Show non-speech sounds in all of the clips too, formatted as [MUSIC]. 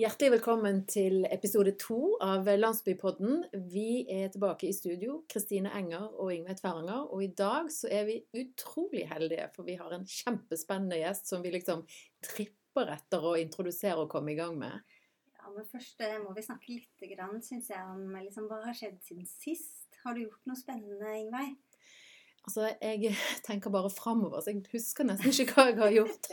Hjertelig velkommen til episode to av Landsbypodden. Vi er tilbake i studio, Kristine Enger og Ingve Tveranger. Og i dag så er vi utrolig heldige, for vi har en kjempespennende gjest som vi liksom tripper etter å introdusere og komme i gang med. Ja, men Først eh, må vi snakke litt synes jeg, om liksom, hva har skjedd siden sist. Har du gjort noe spennende, Ingveig? Altså, jeg [LAUGHS] tenker bare framover, så jeg husker nesten ikke hva jeg har gjort.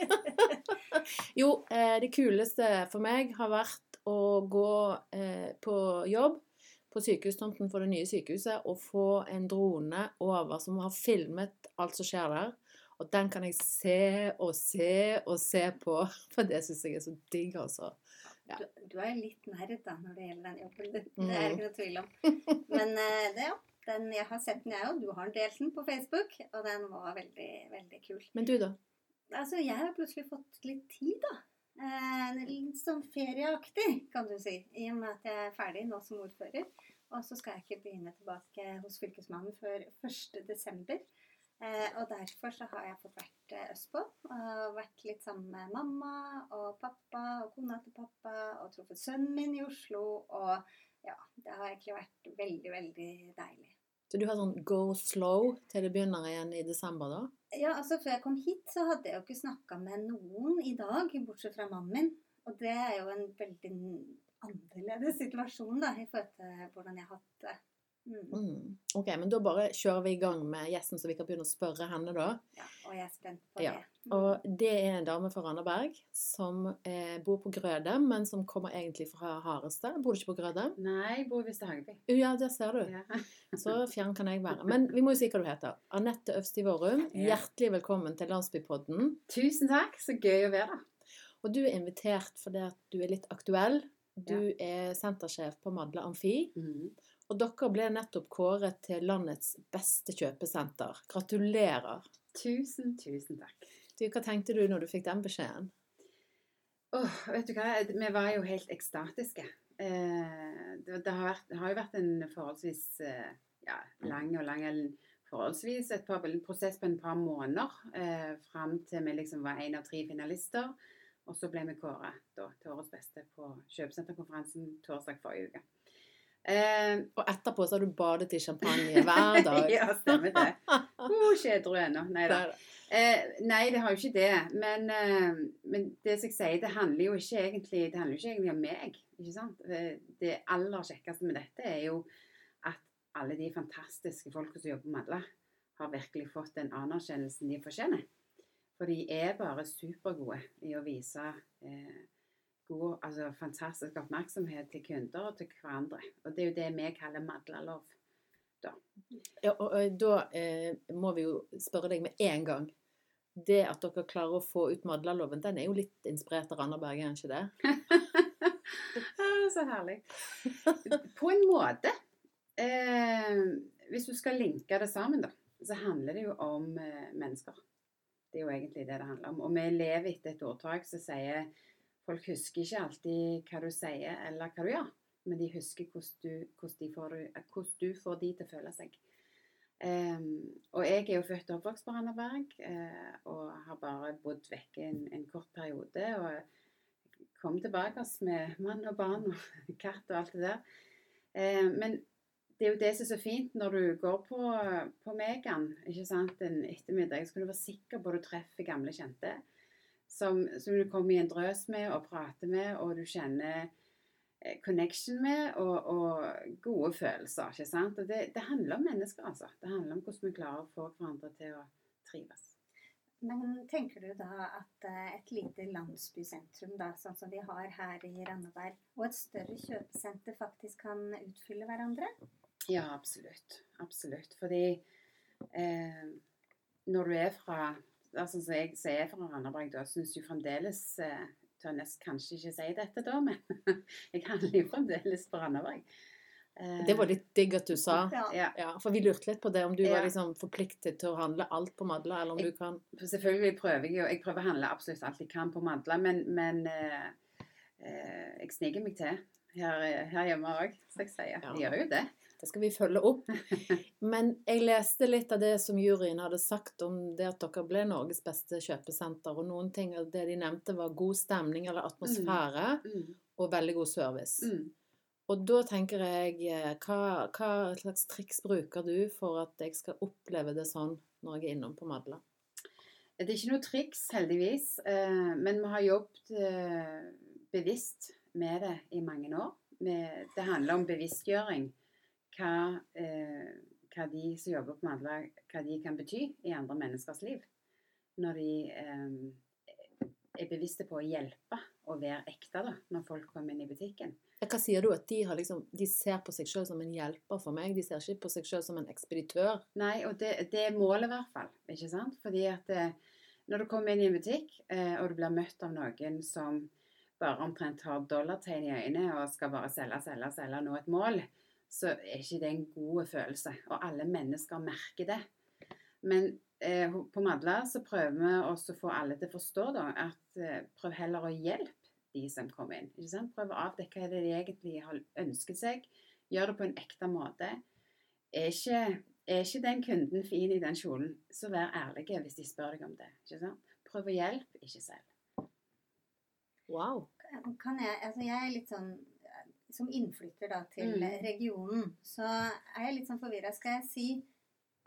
[LAUGHS] jo, eh, det kuleste for meg har vært å gå eh, på jobb på sykehustomten for det nye sykehuset og få en drone over som har filmet alt som skjer der. Og den kan jeg se og se og se på, [LAUGHS] for det syns jeg er så digg, altså. Ja. Du, du, er litt nerd da, når det gjelder den jobben. Det, det er ikke noe tvil om. Men eh, det, ja, den, jeg har sett den, jeg òg. Du har delt den på Facebook, og den var veldig, veldig kul. Men du, da? Altså, jeg har plutselig fått litt tid, da. Eh, litt sånn ferieaktig, kan du si. I og med at jeg er ferdig nå som ordfører. Og så skal jeg ikke begynne tilbake hos Fylkesmannen før 1.12. Eh, og derfor så har jeg fått vært eh, østpå. Og vært litt sammen med mamma og pappa og kona til pappa. Og truffet sønnen min i Oslo. Og ja, det har egentlig vært veldig, veldig deilig. Så du har sånn go slow til det begynner igjen i desember, da? Ja, altså før jeg kom hit, så hadde jeg jo ikke snakka med noen i dag, bortsett fra mannen min. Og det er jo en veldig annerledes situasjon da, i forhold til hvordan jeg har hatt det. Mm. Mm. Ok, men da bare kjører vi i gang med gjesten, så vi kan begynne å spørre henne, da. Ja, og jeg er spent på det. Og det er en dame fra Randaberg som eh, bor på Grøde, men som kommer egentlig fra Harestad. Bor du ikke på Grøde? Nei, jeg bor i Vestehageby. Ja, der ser du. Ja. [LAUGHS] Så fjern kan jeg være. Men vi må jo si hva du heter. Anette Øvstig Vårum, Ja. hjertelig velkommen til Landsbypodden. Tusen takk, så gøy å være der. Og du er invitert fordi at du er litt aktuell. Du er sentersjef på Madla Amfi. Og dere ble nettopp kåret til landets beste kjøpesenter. Gratulerer. Tusen, tusen takk. Du, hva tenkte du når du fikk den beskjeden? Åh, vet du hva, vi var jo helt ekstatiske. Eh, det, det, har vært, det har jo vært en forholdsvis eh, ja, lang og lang forholdsvis et par, en prosess på en par måneder eh, fram til vi liksom var en av tre finalister. Og så ble vi kåret da, til årets beste på kjøpesenterkonferansen torsdag forrige uke. Eh, Og etterpå så har du badet i [LAUGHS] champagne hver dag. ja, stemmer det. Oh, ikke edru ennå. Nei da. Eh, nei, det har jo ikke det. Men, eh, men det som jeg sier, det handler jo ikke egentlig, det handler jo ikke egentlig om meg. ikke sant? Eh, Det aller kjekkeste med dette er jo at alle de fantastiske folka som jobber med Madla, har virkelig fått den anerkjennelsen de fortjener. For de er bare supergode i å vise eh, god, altså fantastisk oppmerksomhet til kunder og til hverandre. Og det er jo det vi kaller Madla-lov. Ja, og, og da eh, må vi jo spørre deg med en gang. Det at dere klarer å få ut Madlaloven, den er jo litt inspirert av Randaberg, er ikke det? [LAUGHS] Så herlig. På en måte. Eh, hvis du skal linke det sammen, da, så handler det jo om eh, mennesker. Det er jo egentlig det det handler om. Og vi lever etter et ordtak som sier folk husker ikke alltid hva du sier eller hva du gjør, men de husker hvordan du, hvordan de får, hvordan du får de til å føle seg. Eh, og jeg er jo født og oppvokst på Randaberg, uh, og har bare bodd vekke en, en kort periode. og kom tilbake med mann og barn og [LAUGHS] katt og alt det der. Uh, men det er jo det som er så fint når du går på, på Megan ikke sant, en ettermiddag, så kan du være sikker på at du treffer gamle kjente. Som, som du kommer i en drøs med og prater med, og du kjenner connection med, og, og gode følelser. ikke sant? Og det, det handler om mennesker, altså. Det handler om hvordan vi klarer å få hverandre til å trives. Men tenker du da at eh, et lite landsbysentrum, da, sånn som vi har her i Randaberg, og et større kjøpesenter faktisk kan utfylle hverandre? Ja, absolutt. Absolutt. Fordi eh, når du er fra altså, som jeg som er fra Randaberg, da syns jo fremdeles eh, Nesten kanskje ikke si dette, da, men [LAUGHS] jeg handler jo fremdeles på Randaberg. Eh, Det var litt digg at du sa. Ja. ja, Ja, for vi lurte litt på det, om du var liksom forpliktet til å handle alt på Madla, eller om Jeg- du kan Selvfølgelig prøver jeg jo Jeg prøver å handle absolutt alt jeg kan på Madla, men, men eh, eh, jeg sniker meg til her, her hjemme òg, skal jeg si. Ja. Jeg gjør jo det. Det skal vi følge opp. Men jeg leste litt av det som juryen hadde sagt om det at dere ble Norges beste kjøpesenter. Og noen ting av det de nevnte, var god stemning eller atmosfære. Mm. og veldig god service. Mm. Og da tenker jeg eh, hva, hva slags triks bruker du for at jeg skal oppleve det sånn når jeg er innom på Madla? Det er ikke noe triks, heldigvis. eh, Men vi har jobbet eh, bevisst med det i mange år. Det handler om bevisstgjøring. Hva, eh, hva de som jobber på Madla, hva de kan bety i andre menneskers liv. Når de eh, er bevisste på å hjelpe og være ekte da, når folk kommer inn i butikken. Hva sier du? At de, har liksom, de ser på seg sjøl som en hjelper for meg? De ser ikke på seg sjøl som en ekspeditør? Nei, og det, det er målet i hvert fall. ikke sant? Fordi at eh, når du kommer inn i en butikk, eh, og du blir møtt av noen som bare omtrent har dollartegn i øynene og skal bare selge, selge, selge, nå et mål, så er ikke det en god følelse. Og alle mennesker merker det. Men eh, på Madla så prøver vi også å få alle til å forstå da, at eh, prøv heller å hjelpe de som kommer inn. ikke sant? Prøv å avdekke hva det de egentlig har ønsket seg. Gjør det på en ekte måte. Er ikke, er ikke den kunden fin i den kjolen, så vær ærlig hvis de spør deg om det. ikke sant? Prøv å hjelpe, ikke selv. Wow. Kan jeg, altså jeg er litt sånn Som innflytter da til Mm. regionen, så er jeg litt sånn forvirra. Skal jeg si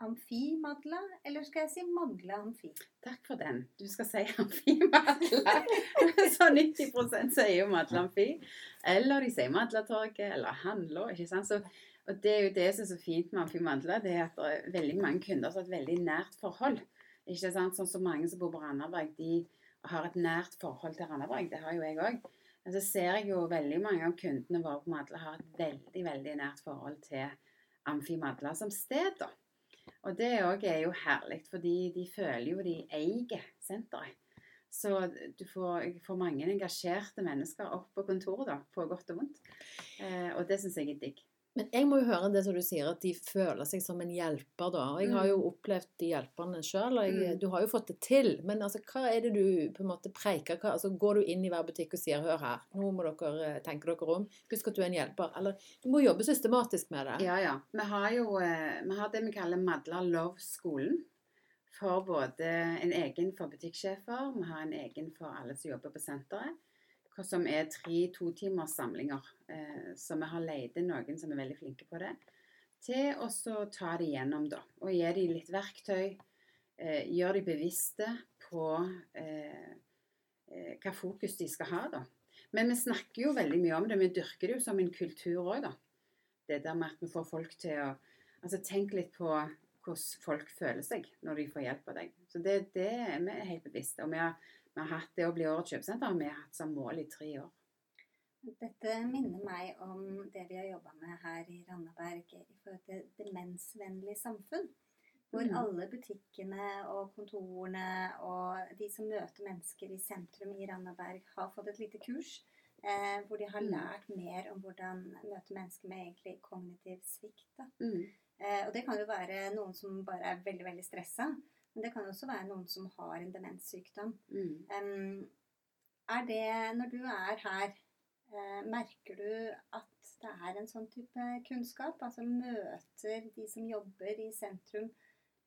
Amfi-Madla, eller skal jeg si Madla Amfi? Takk for den. Du skal si Amfi-Madla. [LAUGHS] Så 90 sier jo Madla Amfi. Eller de sier Madlatorget, eller Handla. ikke sant? Så, og det er jo det som er så fint med Amfi-Madla, det er at det er veldig mange kunder som har et veldig nært forhold. Ikke sant? Sånn som mange som bor på Randaberg, de har et nært forhold til Randaberg. Det har jo jeg òg. Men så ser jeg jo veldig mange av kundene våre på Madla har et veldig, veldig nært forhold til Amfi-Madla som sted, da. Og det òg er jo herlig, fordi de føler jo de eier senteret. Så du får, får mange engasjerte mennesker opp på kontoret, da, på godt og vondt. Eh, og det syns jeg er digg. Men jeg må jo høre det som du sier, at de føler seg som en hjelper, da. Og jeg har jo opplevd de hjelperne sjøl, og jeg, Mm. du har jo fått det til. Men altså, hva er det du på en måte preiker? Hva, altså, går du inn i hver butikk og sier 'hør her, nå må dere eh, tenke dere om', husk at du er en hjelper. Eller du må jobbe systematisk med det. Ja, ja. Vi har jo eh, vi har det vi kaller Madla Love-skolen. For både en egen for butikksjefer, vi har en egen for alle som jobber på senteret. Hva Som er tre totimerssamlinger. Eh, så vi har leid inn noen som er veldig flinke på det. Til å ta det gjennom, da. Og gi dem litt verktøy. Eh, gjør dem bevisste på eh, eh, hva fokus de skal ha, da. Men vi snakker jo veldig mye om det. Vi dyrker det jo som en kultur òg, da det der med at vi får folk til å altså Tenk litt på hvordan folk føler seg når de får hjelp av deg. Så det, det er vi helt bevisste. Og vi har, vi har hatt det å bli årets kjøpesenter og vi har hatt som mål i tre år. Dette minner meg om det vi har jobba med her i Randaberg i forhold til demensvennlig samfunn. Hvor Mm. alle butikkene og kontorene og de som møter mennesker i sentrum i Randaberg, har fått et lite kurs. Eh, hvor de har Mm. lært mer om hvordan møte mennesker med egentlig kognitiv svikt. Mm. Eh, og det kan jo være noen som bare er veldig veldig stressa. Men det kan også være noen som har en demenssykdom. Mm. Um, er det, når du er her, uh, merker du at det er en sånn type kunnskap? Altså møter de som jobber i sentrum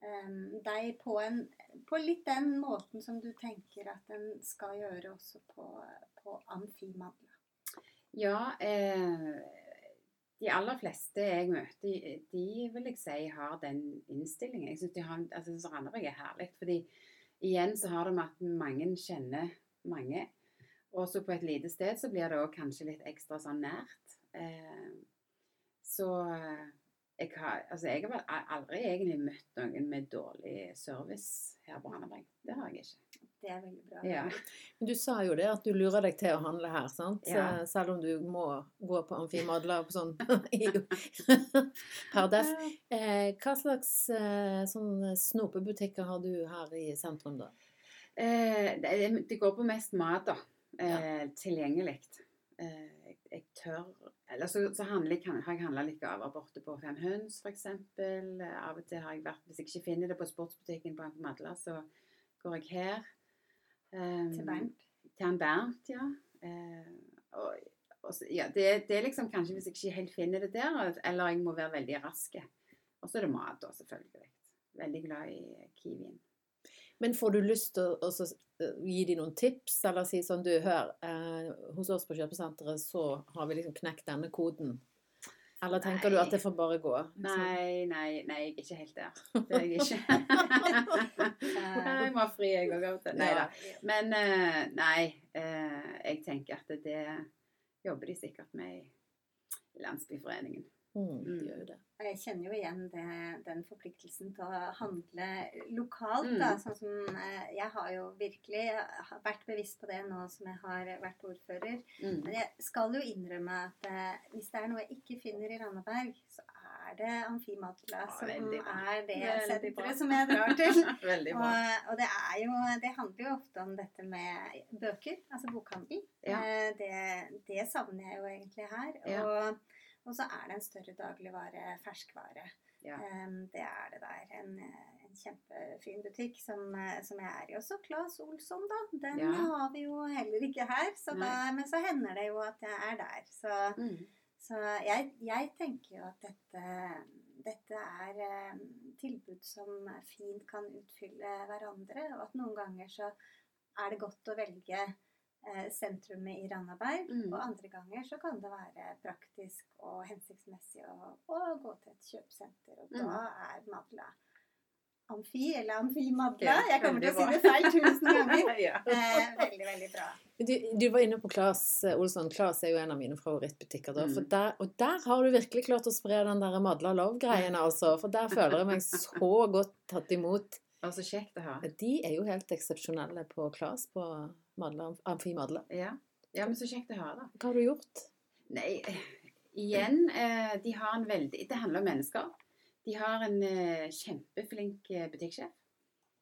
um, deg på, en, på litt den måten som du tenker at en skal gjøre også på, på Amfimadla? Ja, eh, de aller fleste jeg møter, de, vil jeg si har den innstillingen. Jeg syns altså, Randaberg er herlig. fordi igjen så har det med at mange kjenner mange. Og så på et lite sted så blir det òg kanskje litt ekstra sånn nært. Eh, så eh, jeg har, altså jeg har aldri egentlig møtt noen med dårlig service her på Randaberg. Det har jeg ikke. Det er veldig bra. Ja. Men du sa jo det at du lurer deg til å handle her, sant? Ja. Selv om du må gå på Amfimadla på sånn [LAUGHS] [LAUGHS] [LAUGHS] per def. Eh, hva slags eh, sånn snopebutikker har du her i sentrum, da? Eh, det, går på mest mat, da. Eh, Tilgjengelig. Eh, jeg, tør Eller så, så handler jeg, har jeg handla litt gaver borte på Fem høns, f.eks. Eh, av og til har jeg vært Hvis jeg ikke finner det på sportsbutikken på Madla, så går jeg her. Eh, Til Bernt. Til han Bernt, ja. Uh, og, og, ja det, det er liksom kanskje hvis jeg ikke helt finner det der, eller jeg må være veldig rask. Og så er det mat, da, selvfølgelig. Veldig glad i Kiwien. Men får du lyst til å også, eh, gi dem noen tips, eller si sånn Du, hør, eh, hos oss på kjøpesenteret så har vi liksom knekt denne koden. Eller tenker du at det får bare gå? liksom? Nei, nei, nei, jeg er ikke helt der. Det er jeg ikke. [LAUGHS] jeg må ha fri, jeg òg. Nei da. Men eh, nei, eh, jeg tenker at det jobber de sikkert med i Landsbyforeningen. Mm, de gjør jo det. Jeg kjenner jo igjen det, den forpliktelsen til å handle lokalt. Mm. Da. Sånn som, eh, jeg har jo virkelig vært bevisst på det nå som jeg har vært ordfører. Mm. Men jeg skal jo innrømme at eh, hvis det er noe jeg ikke finner i Randaberg, så er det Amfimadla Ja, som er det senteret som jeg drar til. [LAUGHS] Og, og det, er jo, det handler jo ofte om dette med bøker, altså bokhandel. Ja. Eh, Det, det savner jeg jo egentlig her. Ja. Og, og så er det en større dagligvare, ferskvare. Ja. Um, Det er det der. En, en kjempefin butikk som, som jeg er i. Også Claes Olsson, da. Den Ja. har vi jo heller ikke her. Så da, men så hender det jo at jeg er der. Så, Mm. så jeg, jeg tenker jo at dette, dette er eh, tilbud som fint kan utfylle hverandre, og at noen ganger så er det godt å velge sentrumet i Randaberg, Mm. og andre ganger så kan det være praktisk og hensiktsmessig å, å gå til et kjøpesenter, og Mm. da er Madla Amfi, eller Amfi Madla. Jeg kommer til å si det feil tusen ganger. [LAUGHS] ja. Eh, veldig, veldig bra. Du, du var inne på Claes eh, Olsson. Claes er jo en av mine favorittbutikker. Da, for Mm. der, og der har du virkelig klart å spre den der Madla Love-greien, altså. For der føler jeg meg så godt tatt imot. Og så kjekt å ha. De er jo helt eksepsjonelle på Klas på Amfi Madla. Ja. ja, men så kjekt å ha, da. Hva har du gjort? Nei, igjen eh, De har en veldig Det handler om mennesker. De har en eh, kjempeflink eh, butikksjef.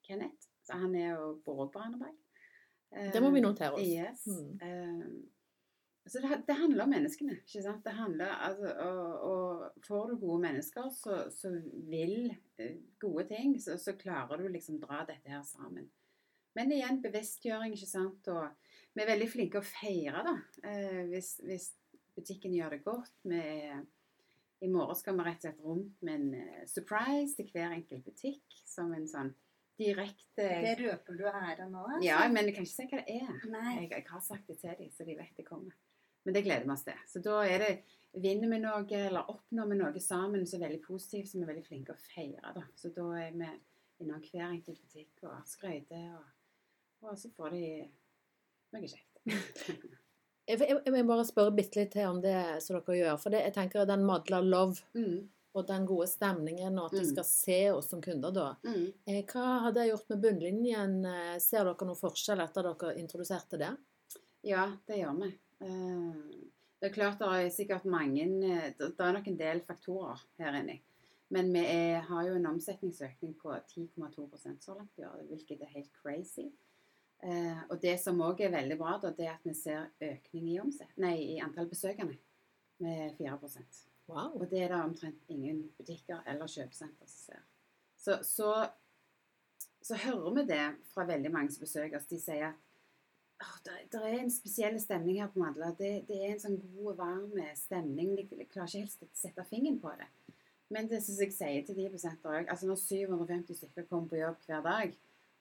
Kenneth. Så han er jo på. Eh, Det må vi notere oss. Yes. Mm. Eh, så det, det handler om menneskene. ikke sant? Det handler, altså, og, og Får du gode mennesker så, så vil eh, gode ting, så, så klarer du liksom dra dette her sammen. Men igjen bevisstgjøring, ikke sant. Og vi er veldig flinke å feire, da. Eh, hvis, hvis butikken gjør det godt. Vi i morgen skal vi rett og slett rundt med en eh, surprise til hver enkelt butikk. Som en sånn direkte Det røper du her og nå. altså. Ja, men jeg kan ikke si hva det er. Jeg, jeg har sagt det til dem, så de vet det kommer. Men det gleder vi oss til. Så da er det Vinner vi noe, eller oppnår vi noe sammen som er veldig positivt, som er veldig flinke å feire. da. Så da er vi innom hver enkelt butikk og skryter, og, og så får de noe kjekt. [LAUGHS] Jeg, jeg, jeg vil bare spørre bitte litt til om det som dere gjør. For det, jeg tenker den Madla Love Mm, og den gode stemningen, og at de Mm. skal se oss som kunder da. mm. Eh, Hva har det gjort med bunnlinjen? Eh, Ser dere noen forskjell etter dere introduserte det? Ja, det gjør vi. Eh, Det er klart det er sikkert mange eh, Det er nok en del faktorer her inni. Men vi er, har jo en omsetningsøkning på 10,2 så langt i år, hvilket er helt crazy. Eh, og det som òg er veldig bra, da, det er at vi ser økning i, omset nei, i antall besøkende med 4% Wow. Og det er det omtrent ingen butikker eller kjøpesenter som ser. Så, så, så hører vi det fra veldig mange som besøker oss. De sier at «Åh, det, er en spesiell stemning her på Madla. Det, det er en sånn god, varm stemning. De, de klarer ikke helt å sette fingeren på det. Men det som jeg sier til de på senteret òg altså Når 750 stykker kommer på jobb hver dag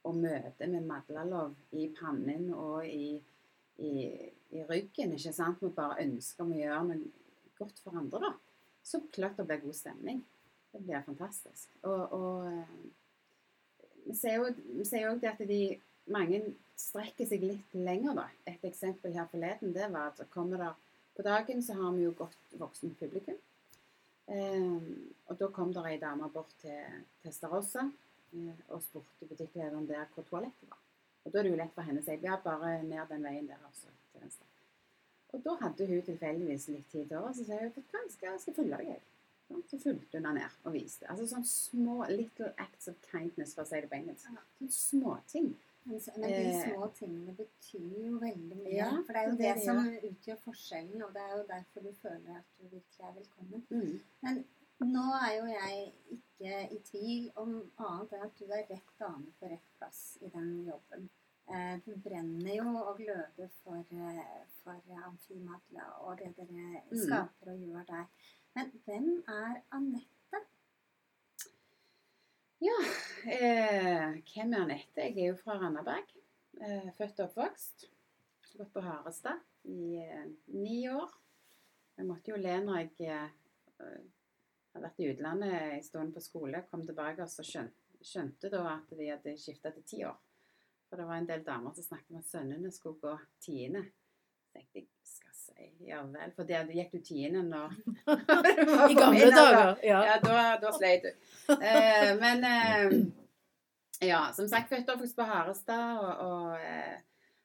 og møter med Madlalov i pannen og i, i, i ryggen, ikke sant, vi bare ønsker å gjøre noe godt for andre, da, så klart det blir god stemning. Det blir fantastisk. Og, og eh, vi ser jo også det at de mange strekker seg litt lenger, da. Et eksempel her forleden det var at kommer der På dagen så har vi jo godt voksen publikum. Eh, og da kom det ei dame bort til Testarossa eh, og spurte butikklederen der hvor toalettet var. Og da er det jo lett for henne å si ja, bare ned den veien der, altså. Til venstre. Og da hadde hun tilfeldigvis litt tid til over, så sa hun vet du hva, skal, skal følge deg, jeg. Så fulgte hun ned og viste. Altså sånne små little acts of kindness, for å si det på engelsk. Sånne småting. Men, de Eh, små tingene betyr jo veldig mye. Ja, for det er jo det det, det, som utgjør forskjellen, og det er jo derfor du føler at du virkelig er velkommen. Mm. Men nå er jo jeg ikke i tvil om annet enn at du er rett dame på rett plass i den jobben. Eh, Du brenner jo og gløder for, eh, for Amfimadla og det dere Mm. skaper og gjør der. Men hvem er Anette? Ja, eh, hvem er Anette? Jeg er jo fra Randaberg. Eh, født og oppvokst. Gått på Harestad i eh, ni år. Jeg måtte jo le når jeg eh, hadde vært i utlandet en stund på skole, kom tilbake og skjønte, skjønte da at de hadde skifta til ti år. For det var en del damer som snakket om at sønnene skulle gå tiende. Så tenkte jeg skal ja vel, for det gikk du tiende nå. [LAUGHS] I gamle dager. Ja. Ja, da, da sleit du. Eh, men eh, ja, som sagt, født og oppvokst på Harestad og, og eh,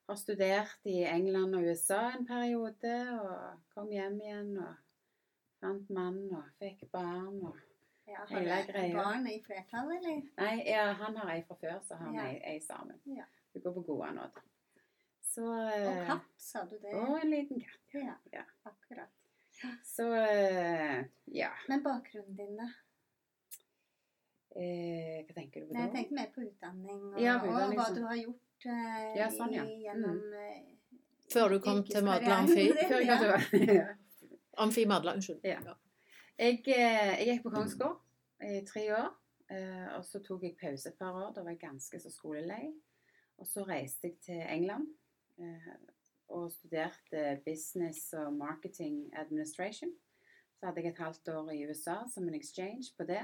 har studert i England og USA en periode. Og kom hjem igjen og fant mann og fikk barn. Og, Ja, Hele har du greia. barn i flertall, eller? nei, ja, han har ei fra før, så har vi Ja. ei, sammen. Ja. Vi går på gode nåder. Så Og eh, katt, sa du det? Og en liten katt. Ja, Ja. akkurat. Så eh, ja. Men bakgrunnen din, da? Eh, hva tenker du på da? jeg tenker mer på utdanning, og, Ja, på utdanning, og hva sånn. du har gjort eh, Ja, sånn, ja. gjennom mm. Før du kom til Madla Amfi. Før jeg ja. hadde ja. [LAUGHS] Amfi Madla, unnskyld. Ja. Jeg, jeg gikk på Kongsgård i tre år. eh, Og så tok jeg pause et par år. Da var jeg ganske så skolelei. Og så reiste jeg til England og studerte business og marketing administration. Så hadde jeg et halvt år i USA som en exchange på det.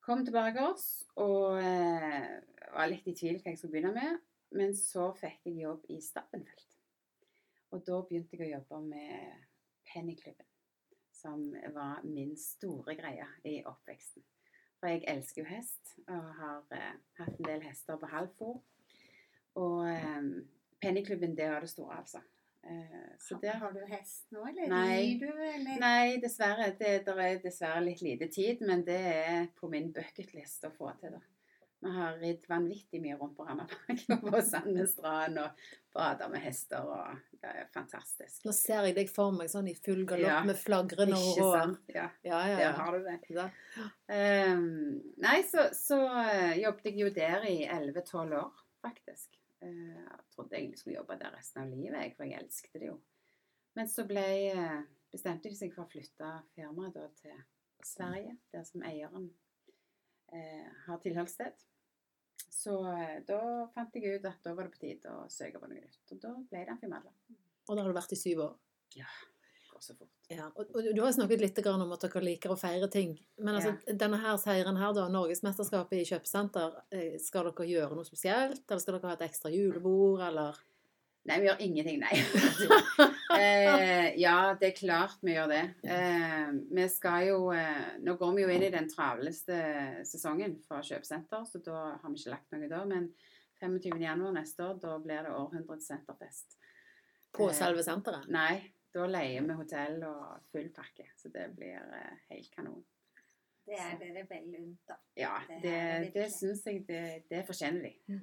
Kom tilbake oss og eh, var litt i tvil hva jeg skulle begynne med. Men så fikk jeg jobb i Stappenfeld. Og da begynte jeg å jobbe med Pennyklubben som var min store greie i oppveksten. For jeg elsker jo hest, og har eh, hatt en del hester på halvfor. Og eh, pennyklubben, det er det store, altså. Eh, så der har du hest nå, eller Nei. du, eller? Nei, dessverre. Det der er dessverre litt lite tid, men det er på min bucketlist å få til. da. Vi har ridd vanvittig mye rundt på Randaberg [LAUGHS] og på Sandnesstrand og bada med hester. og Det er fantastisk. Nå ser jeg deg for meg sånn i full galopp Ja. med flagrende Ikke hår. sant? Ja, Ja, ja, der har du det. Ehm, nei, så, så eh, jobbet jeg jo der i 11-12 år, faktisk. Eh, jeg trodde jeg skulle jobbe der resten av livet, for jeg elsket det jo. Men så ble, eh, bestemte de seg for å flytte firmaet da til Sverige, der som eieren eh, har tilholdssted. Så eh, da fant jeg ut at da var det på tide å søke på noe nytt. Og da ble det Amfimadla. Og da har du vært i syv år. Går så fort. Ja, og, og du har snakket litt grann om at dere liker å feire ting. Men altså, denne her seieren her, da, Norgesmesterskapet i kjøpesenter, eh, skal dere gjøre noe spesielt? Eller skal dere ha et ekstra julebord, eller? Nei, vi gjør ingenting, nei. [LAUGHS] eh, ja, det er klart vi gjør det. Eh, vi skal jo eh, Nå går vi jo inn i den travleste sesongen for kjøpesenter, så da har vi ikke lagt noe da. Men 25. januar neste år, da blir det århundrets senterfest. På Eh, selve senteret? Nei, da leier vi hotell og full pakke. Så det blir eh, helt kanon. Det er dere vel unt, da. Ja, Det det, det syns jeg det, det fortjener de.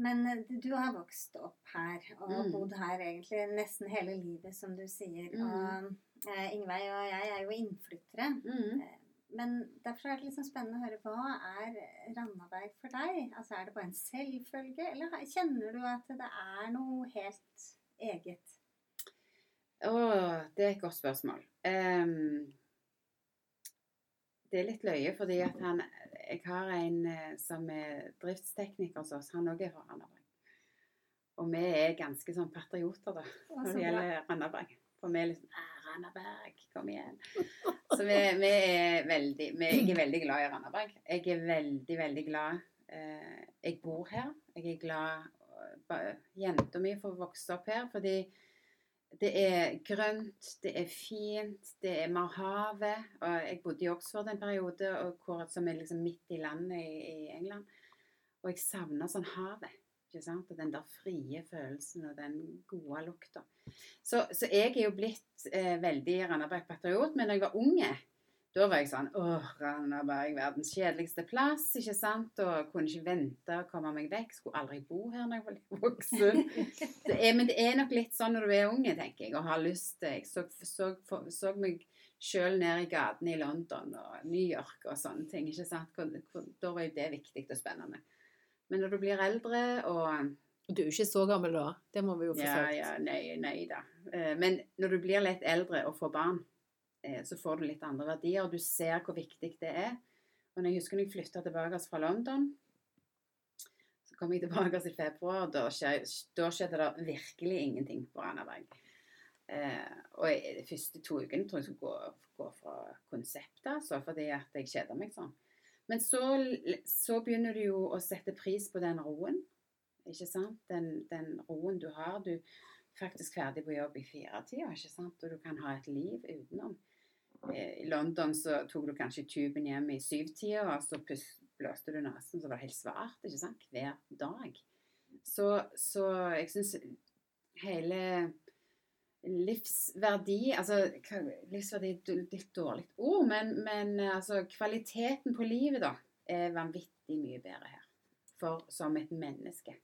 Men eh, du har vokst opp her og Mm. bodd her egentlig nesten hele livet, som du sier. Mm. Og eh, Ingveig og jeg er jo innflyttere. Mm. Eh, Men derfor er det liksom spennende å høre hva er Randaberg for deg? Altså Er det bare en selvfølge, eller kjenner du at det er noe helt eget? Åh, det er et godt spørsmål. Um, det er litt løye, fordi at han Jeg har en eh, som er driftstekniker hos oss. Han òg er fra Randaberg. Og vi er ganske sånn patrioter, da, når det gjelder Randaberg. For vi er liksom ah, Randaberg, kom igjen. Så vi, vi er veldig vi, Jeg er veldig glad i Randaberg. Jeg er veldig, veldig glad eh, Jeg bor her. Jeg er glad eh, Jenta mi får vokse opp her fordi det er grønt, det er fint, det er mer havet. Og jeg bodde i Oxford en periode, hvor, som er liksom midt i landet i, i England. Og jeg savna sånn havet. ikke sant? Og den der frie følelsen og den gode lukta. Så, så jeg er jo blitt eh, veldig Randaberg-patriot. Men da jeg var unge, da var jeg sånn Åh, Randaberg, verdens kjedeligste plass. ikke sant? Og kunne ikke vente å komme meg vekk. Skulle aldri bo her når jeg var litt voksen. [LAUGHS] Det er, men det er nok litt sånn når du er unge, tenker jeg, og har lyst til Jeg så, så, så, så meg sjøl ned i gatene i London og New York og sånne ting. ikke sant? Da var jo det viktig og spennende. Men når du blir eldre og Du er jo ikke så gammel da. Det må vi jo få Ja, sagt. ja, nei, nei da. Eh, Men når du blir litt eldre og får barn, så får du litt andre verdier. og Du ser hvor viktig det er Og når jeg husker når jeg flytta tilbake fra London, så kom jeg tilbake i februar, og da, skje, da skjedde det virkelig ingenting på Randaberg. Eh, og de første to ukene tror jeg skulle gå, gå fra konseptet, så fordi at jeg kjeda meg sånn. Men så, så begynner du jo å sette pris på den roen. Ikke sant? Den, den roen du har. Du er faktisk ferdig på jobb i firetida, ikke sant? og du kan ha et liv utenom. I London så tok du kanskje tuben hjem i syvtida, og så blåste du nesen, så var det helt svart, ikke sant? Hver dag. Så, så jeg syns hele livsverdi Altså livsverdi er litt dårlig ord, men, men altså kvaliteten på livet, da, er vanvittig mye bedre her. For som et menneske.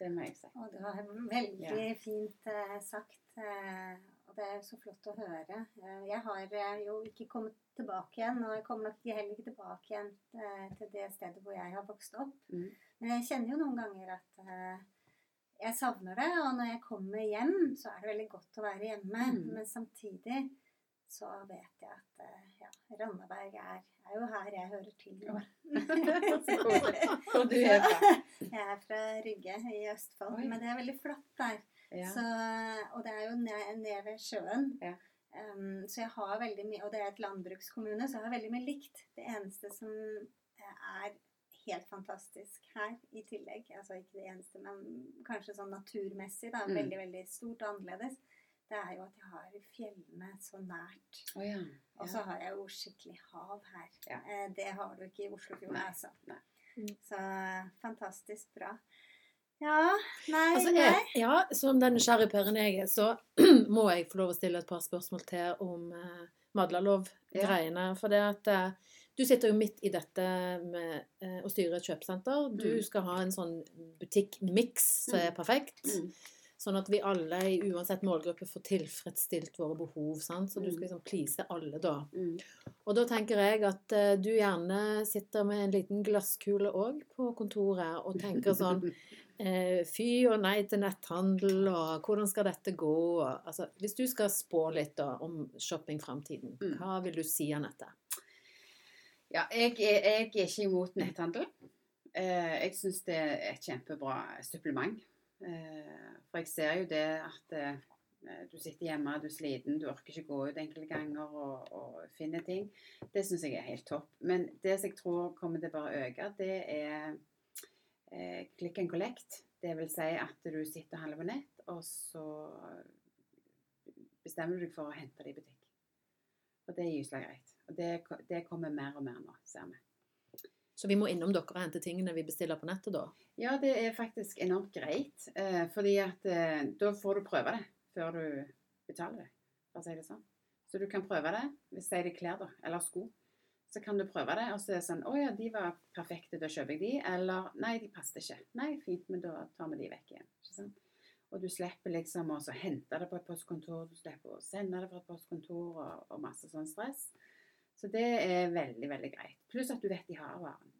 Det må jeg si. Og det var veldig Ja. fint uh, sagt. Og det er så flott å høre. Eh, jeg har eh, jo ikke kommet tilbake igjen, og jeg kommer nok heller ikke tilbake igjen eh, til det stedet hvor jeg har vokst opp. Mm. Men jeg kjenner jo noen ganger at jeg savner det, og når jeg kommer hjem, så er det veldig godt å være hjemme. Mm. Men samtidig så vet jeg at ja, Randaberg er, er jo her jeg hører til. nå. [LAUGHS] og du er fra? Jeg er fra Rygge i Østfold, Oi. men det er veldig flott der. Ja. Så, og det er jo ned, ned ved sjøen. Ja. Um, så jeg har veldig mye, og det er et landbrukskommune, så jeg har veldig mye likt. Det eneste som er helt fantastisk her i tillegg, altså ikke det eneste, men kanskje sånn naturmessig, da, Mm. veldig, veldig stort og annerledes, det er jo at jeg har fjellene så nært. Oh, ja. Og så har jeg jo skikkelig hav her. Eh, Det har du ikke i Oslofjorden, altså. nei. Mm. Så fantastisk bra. Ja, nei, Altså, jeg, ja, som den nysgjerrige pæren jeg er, så [CLEARS THROAT] må jeg få lov å stille et par spørsmål til om eh, Madlalov-greiene. For det at eh, du sitter jo midt i dette med eh, å styre et kjøpesenter. Du Mm. skal ha en sånn butikkmiks som er Mm. perfekt. Mm. Sånn at vi alle, i uansett målgruppe, får tilfredsstilt våre behov. Sant? Så du skal Mm. liksom please alle, da. Mm. Og da tenker jeg at uh, du gjerne sitter med en liten glasskule òg på kontoret og tenker sånn [LAUGHS] Fy og nei til netthandel, og hvordan skal dette gå? Altså, hvis du skal spå litt da, om shoppingframtiden, Mm. hva vil du si, Anette? Ja, jeg, er- jeg er ikke imot netthandel. Eh, jeg syns det er et kjempebra supplement. Eh, for jeg ser jo det at eh, du sitter hjemme, du er sliten, du orker ikke gå ut enkelte ganger og, og finne ting. Det syns jeg er helt topp. Men det som jeg tror kommer til bare å øke, det er eh, click and collect. Det vil si at du sitter og handler på nett, og så bestemmer du deg for å hente det i butikk. Og det er gyselig greit. Og det, det kommer mer og mer nå, ser vi. Så vi må innom dere og hente tingene vi bestiller på nettet, da? Ja, det er faktisk enormt greit. Eh, fordi at eh, da får du prøve det før du betaler det, for å si det sånn. Så du kan prøve det, hvis det er klær da, eller sko. Så kan du prøve det, og så er det sånn Å ja, de var perfekte, da kjøper jeg de. Eller nei, de passet ikke. Nei, fint, men da tar vi de vekk igjen. Ikke sant? Og du slipper liksom å så hente det på et postkontor, du slipper å sende det fra et postkontor og, og masse sånn stress. Så det er veldig, veldig greit. Pluss at du vet de har varen.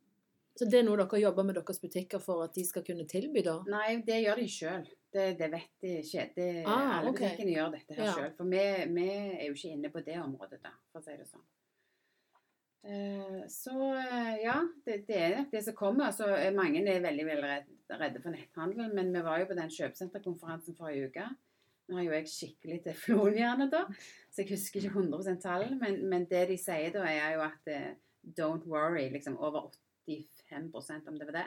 Så det er noe dere jobber med deres butikker for at de skal kunne tilby, da? Nei, det gjør de sjøl. Det, det vet de ikke. Det, Ah, alle okay. butikkene gjør dette her Ja. sjøl. For vi, vi er jo ikke inne på det området, da, for å si det sånn. Eh, Så eh, ja, det, det er nok det som kommer. Så er mange er veldig veldig redde for netthandel. Men vi var jo på den kjøpesenterkonferansen forrige uke. Nå har jo jeg skikkelig teflonhjerne, da, så jeg husker ikke 100 tall. Men, men det de sier da, er jo at eh, don't worry, liksom over 85% om det var det,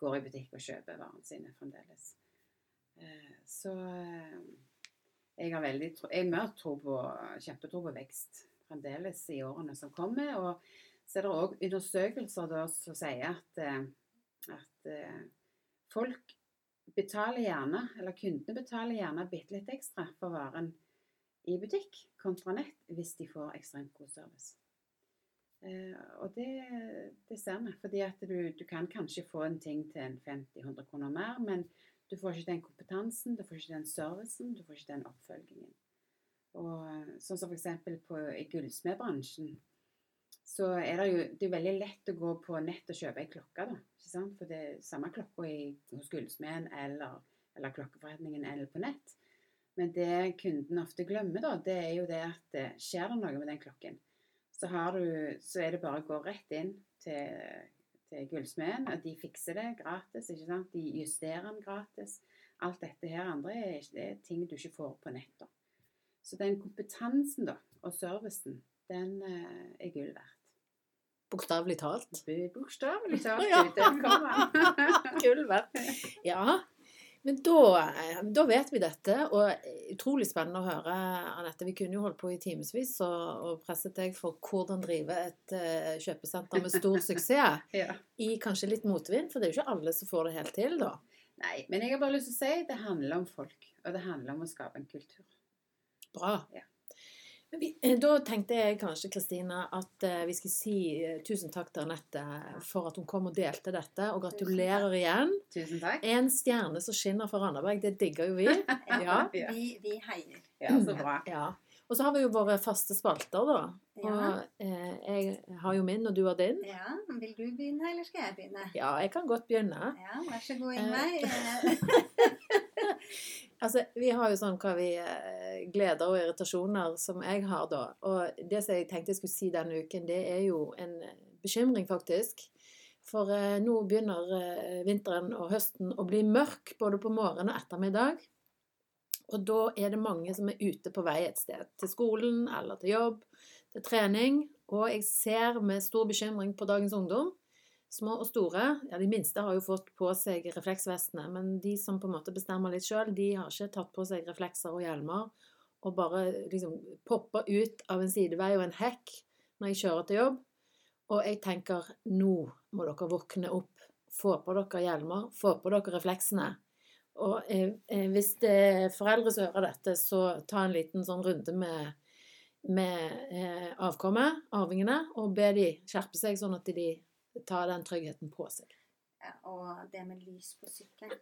går i butikk og kjøper varene sine fremdeles. Eh, Så eh, jeg har veldig jeg mer tro på, kjempetro på vekst fremdeles i årene som kommer. Og så er det òg undersøkelser da, som sier at, eh, at eh, folk betaler gjerne, eller kundene betaler gjerne bitte litt ekstra for varen i butikk kontra nett hvis de får ekstremt god service. Eh, og det, det ser vi, fordi at du, du kan kanskje få en ting til en 50-100 kroner mer, men du får ikke den kompetansen, du får ikke den servicen, du får ikke den oppfølgingen. Og eh, sånn som f.eks. i gullsmedbransjen, så er det jo det er veldig lett å gå på nett og kjøpe ei klokke, da. Ikke sant? For det er samme klokka hos gullsmeden eller, eller klokkeforretningen eller på nett. Men det kunden ofte glemmer, da, det er jo det at eh, skjer det noe med den klokken, Så, du, så er det bare å gå rett inn til, til gullsmeden, og de fikser det gratis. ikke sant? De justerer den gratis. Alt dette her andre er, er ting du ikke får på nettet. Så den kompetansen da, og servicen, den eh, er gull verdt. Bokstavelig talt. Bokstavelig [LAUGHS] talt. Ja. Der kom han. Gull verdt. Ja. Men da, da vet vi dette, og utrolig spennende å høre, Anette. Vi kunne jo holdt på i timevis og, og presset deg for hvordan drive et uh, kjøpesenter med stor suksess. [LAUGHS] ja. I kanskje litt motvind, for det er jo ikke alle som får det helt til, da. Nei, men jeg har bare lyst til å si det handler om folk, og det handler om å skape en kultur. Bra. Ja. Vi, eh, da tenkte jeg kanskje, Kristina, at eh, vi skal si eh, tusen takk til Anette for at hun kom og delte dette, og gratulerer igjen. Tusen takk. En stjerne som skinner for Randaberg, det digger jo vi. [LAUGHS] Ja. Ja. Vi, vi heier. Ja, så bra. Ja. Og så har vi jo våre faste spalter, da. Og Ja. eh, jeg har jo min, og du har din. ja. Vil du begynne, eller skal jeg begynne? Ja, jeg kan godt begynne. Ja, vær så god. Ingveig. [LAUGHS] Altså, vi har jo sånn hva vi eh, gleder og irritasjoner som jeg har da. Og det som jeg tenkte jeg skulle si denne uken, det er jo en eh, bekymring, faktisk. For eh, nå begynner eh, vinteren og høsten å bli mørk både på morgen og ettermiddag. Og da er det mange som er ute på vei et sted. Til skolen eller til jobb, til trening. Og jeg ser med stor bekymring på dagens ungdom Små og store. Ja, De minste har jo fått på seg refleksvestene, men de som på en måte bestemmer litt sjøl, de har ikke tatt på seg reflekser og hjelmer og bare liksom popper ut av en sidevei og en hekk når jeg kjører til jobb. Og jeg tenker nå må dere våkne opp. Få på dere hjelmer, få på dere refleksene. Og eh, eh, hvis det er foreldre som hører dette, så ta en liten sånn runde med, med eh, avkommet, arvingene, og be de skjerpe seg, sånn at de tar den tryggheten på seg. Ja, og det med lys på sykkelen,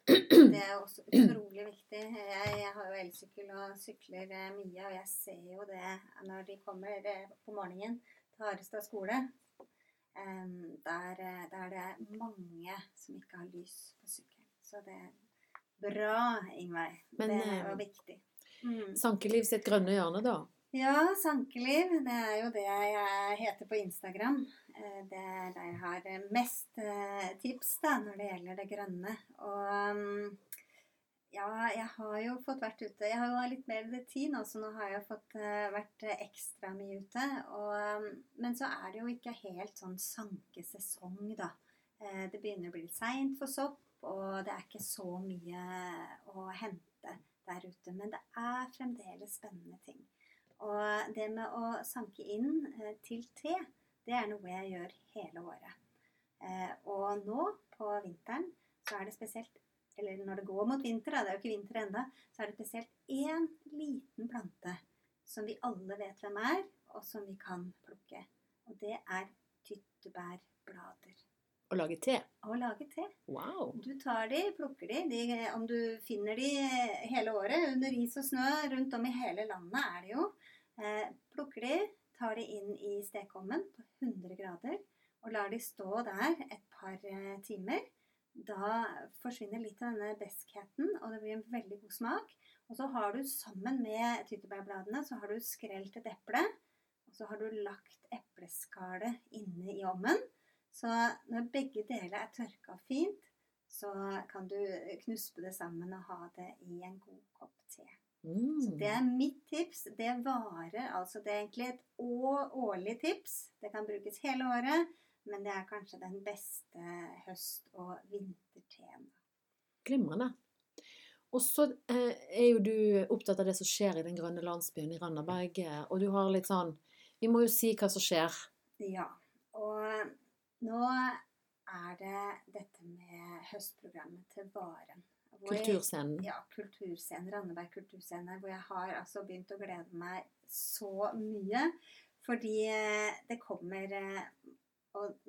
det er også utrolig viktig. Jeg, jeg har jo elsykkel og sykler eh, mye, og jeg ser jo det når de kommer eh, på morgenen til Harestad skole. Der, eh, der er det mange som ikke har lys på sykkelen. Så det er bra, Ingveig. Det var viktig. Mm. Sankeliv sitt grønne hjørne, da. Ja, Sankeliv. Det er jo det jeg heter på Instagram. Eh, er der jeg har mest eh, tips da, når det gjelder det grønne. Og mm, ja, jeg har jo fått vært ute. Jeg har jo litt mer tid nå, så nå har jeg fått eh, vært ekstra mye ute. Og, mm, men så er det jo ikke helt sånn sankesesong, da. Det begynner å bli litt seint for sopp, og det er ikke så mye å hente der ute. Men det er fremdeles spennende ting. Og det med å sanke inn til te, det er noe jeg gjør hele året. Eh, og nå på vinteren så er det spesielt Eller når det går mot vinter, da, det er jo ikke vinter ennå, så er det spesielt én liten plante som vi alle vet hvem er, og som vi kan plukke. Og det er tyttebærblader. Å lage te. Å lage te. Wow. Du tar de, plukker de, de om du finner de hele året, under is og snø, rundt om i hele landet er det jo. Eh, plukker de, tar de inn i stekeovnen på 100 grader, og lar de stå der et par eh, timer. Da forsvinner litt av denne beskheten, og det blir en veldig god smak. Og så har du sammen med tyttebærbladene, så har du skrelt et eple, og så har du lagt epleskallet inne i ovnen. Så når begge deler er tørka fint, så kan du knuspe det sammen og ha det i en god kopp te. Mm. Så det er mitt tips. Det varer altså Det er egentlig et årlig tips. Det kan brukes hele året, men det er kanskje den beste høst- og vinterteen. Glimrende. Og så eh, er jo du opptatt av det som skjer i den grønne landsbyen i Randaberg. eh, Og du har litt sånn Vi må jo si hva som skjer. Ja. Og nå er det dette med høstprogrammet til Varen. Kulturscenen. Ja, kulturscenen, Randeberg kulturscene, hvor jeg har altså begynt å glede meg så mye. Fordi eh, det kommer eh,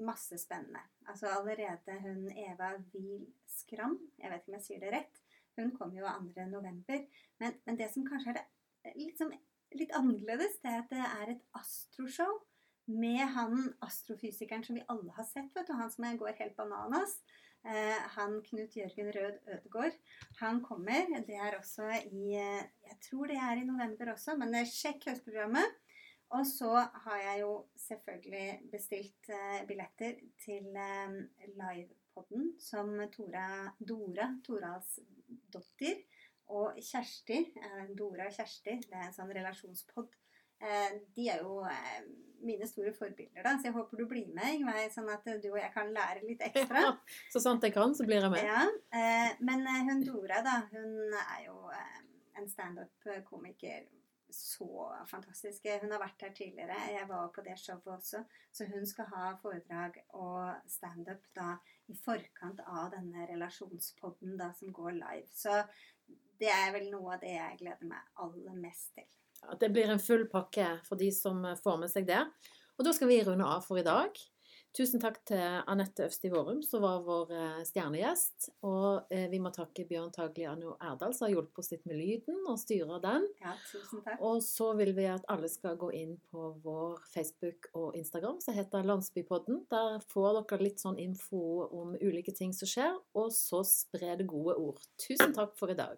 masse spennende. Altså allerede hun Eva Wiel Skram, jeg vet ikke om jeg sier det rett, hun kom jo 2. november. Men, men det som kanskje er det sånn- litt annerledes, det er at det er et astroshow med han astrofysikeren som vi alle har sett, vet du, han som går helt bananas. Eh, han Knut Jørgen Rød Ødegård. Han kommer. Det er også i eh, Jeg tror det er i november også, men eh, sjekk høstprogrammet. Og så har jeg jo selvfølgelig bestilt billetter til livepoden som Tora, Dora Toralsdottir og Kjersti, Dora og Kjersti, det er en sånn relasjonspodd. Eh, de er jo eh, mine store forbilder, da, så jeg håper du blir med, Ingveig, sånn at du og jeg kan lære litt ekstra. Så sant jeg kan, så blir jeg med. Ja, eh, men eh, hun Dora, da, hun er jo eh, en standup-komiker. Så fantastisk. Hun har vært her tidligere. Jeg var på det showet også. Så hun skal ha foredrag og standup da i forkant av denne relasjonspodden da som går live. Så det er vel noe av det jeg gleder meg aller mest til. Ja, det blir en full pakke for de som får med seg det. Og da skal vi runde av for i dag. Tusen takk til Anette Øvsti Vårum, som var vår eh, stjernegjest. Og eh, vi må takke Bjørn Tagliano Erdal, som har hjulpet oss litt med lyden og styrer den. Ja, tusen takk. Og så vil vi at alle skal gå inn på vår Facebook og Instagram, som heter Landsbypodden. Der får dere litt sånn info om ulike ting som skjer, og så spre det gode ord. Tusen takk for i dag.